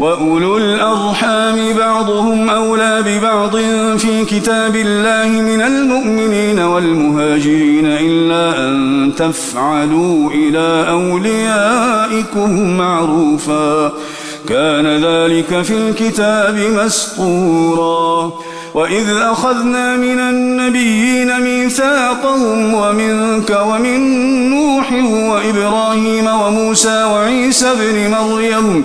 وأولو الأرحام بعضهم أولى ببعض في كتاب الله من المؤمنين والمهاجرين إلا أن تفعلوا إلى أوليائكم معروفا كان ذلك في الكتاب مسطورا وإذ أخذنا من النبيين ميثاقهم ومنك ومن نوح وإبراهيم وموسى وعيسى بن مريم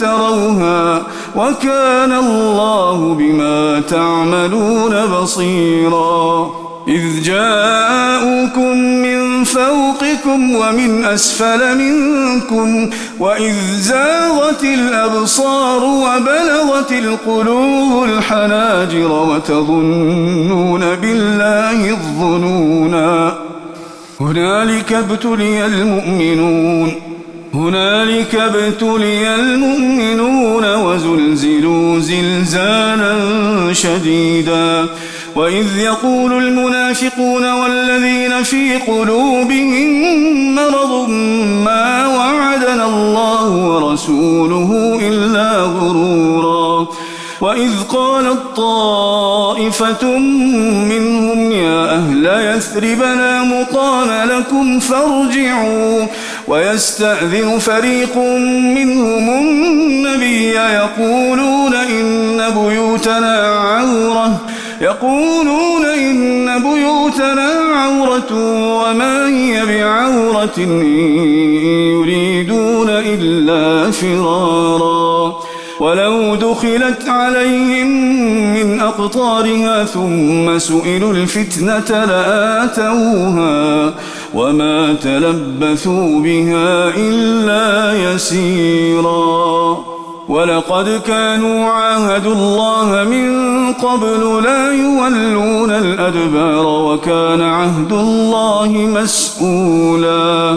تروها وكان الله بما تعملون بصيرا. إذ جاءوكم من فوقكم ومن أسفل منكم وإذ زاغت الأبصار وبلغت القلوب الحناجر وتظنون بالله الظنونا. هنالك ابتلي المؤمنون. هنالك ابتلي المؤمنون وزلزلوا زلزالا شديدا. وإذ يقول المنافقون والذين في قلوبهم مرض ما وعدنا الله ورسوله إلا غرورا. وإذ قالت طائفة منهم يا أهل يثرب لا مقام لكم فارجعوا. ويستأذن فريق منهم النبي يقولون إن بيوتنا عورة. يقولون إن بيوتنا عورة وما هي بعورة يريدون إلا فرارا. ولو دخلت عليهم من أقطارها ثم سئلوا الفتنة لآتوها. وما تلبثوا بها إلا يسيرا ولقد كانوا عاهدوا الله من قبل لا يولون الأدبار وكان عهد الله مسؤولا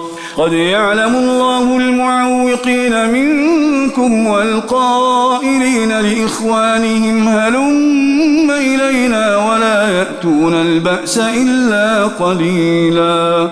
قد يعلم الله المعوقين منكم والقائلين لإخوانهم هلم إلينا ولا يأتون البأس إلا قليلا.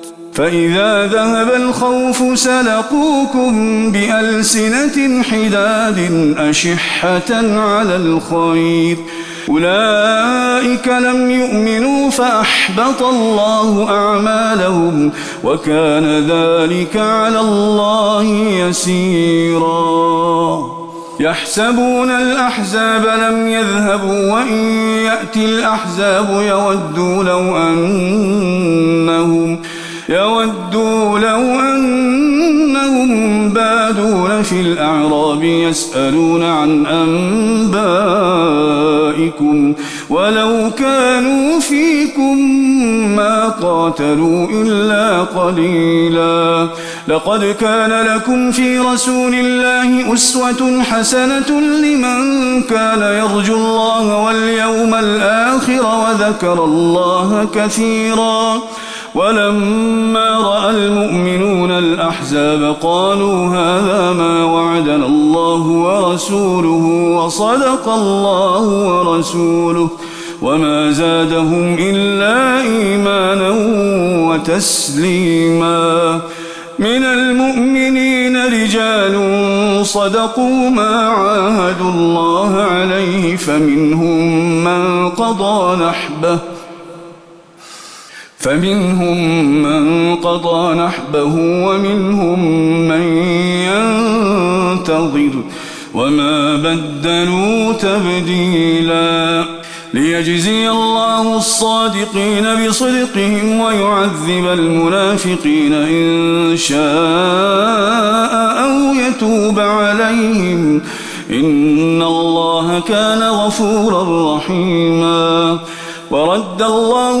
فإذا ذهب الخوف سلقوكم بألسنة حداد أشحة على الخير. أولئك لم يؤمنوا فأحبط الله أعمالهم وكان ذلك على الله يسيرا. يحسبون الأحزاب لم يذهبوا وإن يأتي الأحزاب يودوا لو أنهم يودوا لو أنهم بادون في الأعراب يسألون عن أنبائكم ولو كانوا فيكم ما قاتلوا إلا قليلا. لقد كان لكم في رسول الله أسوة حسنة لمن كان يرجو الله واليوم الآخر وذكر الله كثيراً. ولما رأى المؤمنون الأحزاب قالوا هذا ما وعدنا الله ورسوله وصدق الله ورسوله وما زادهم إلا إيمانا وتسليما. من المؤمنين رجال صدقوا ما عاهدوا الله عليه فمنهم من قضى نحبه فمنهم من قضى نحبه ومنهم من ينتظر وما بدلوا تبديلا ليجزي الله الصادقين بصدقهم ويعذب المنافقين إن شاء أو يتوب عليهم إن الله كان غفورا رحيما ورد الله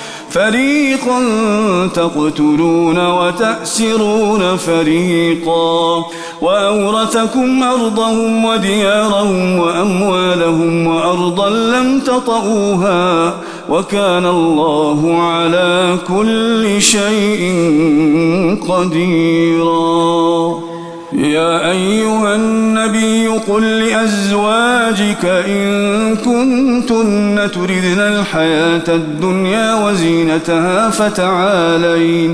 فريقا تقتلون وتأسرون فريقا وأورثكم أرضهم وديارهم وأموالهم وأرضا لم تطئوها وكان الله على كل شيء قديراً يا أيها النبي قل لأزواجك إن كنتن تردن الحياة الدنيا وزينتها فتعالين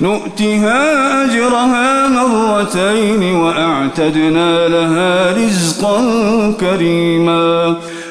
نؤتها أجرها مرتين وأعتدنا لها رزقا كريما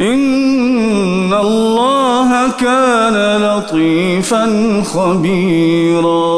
إن الله كان لطيفا خبيراً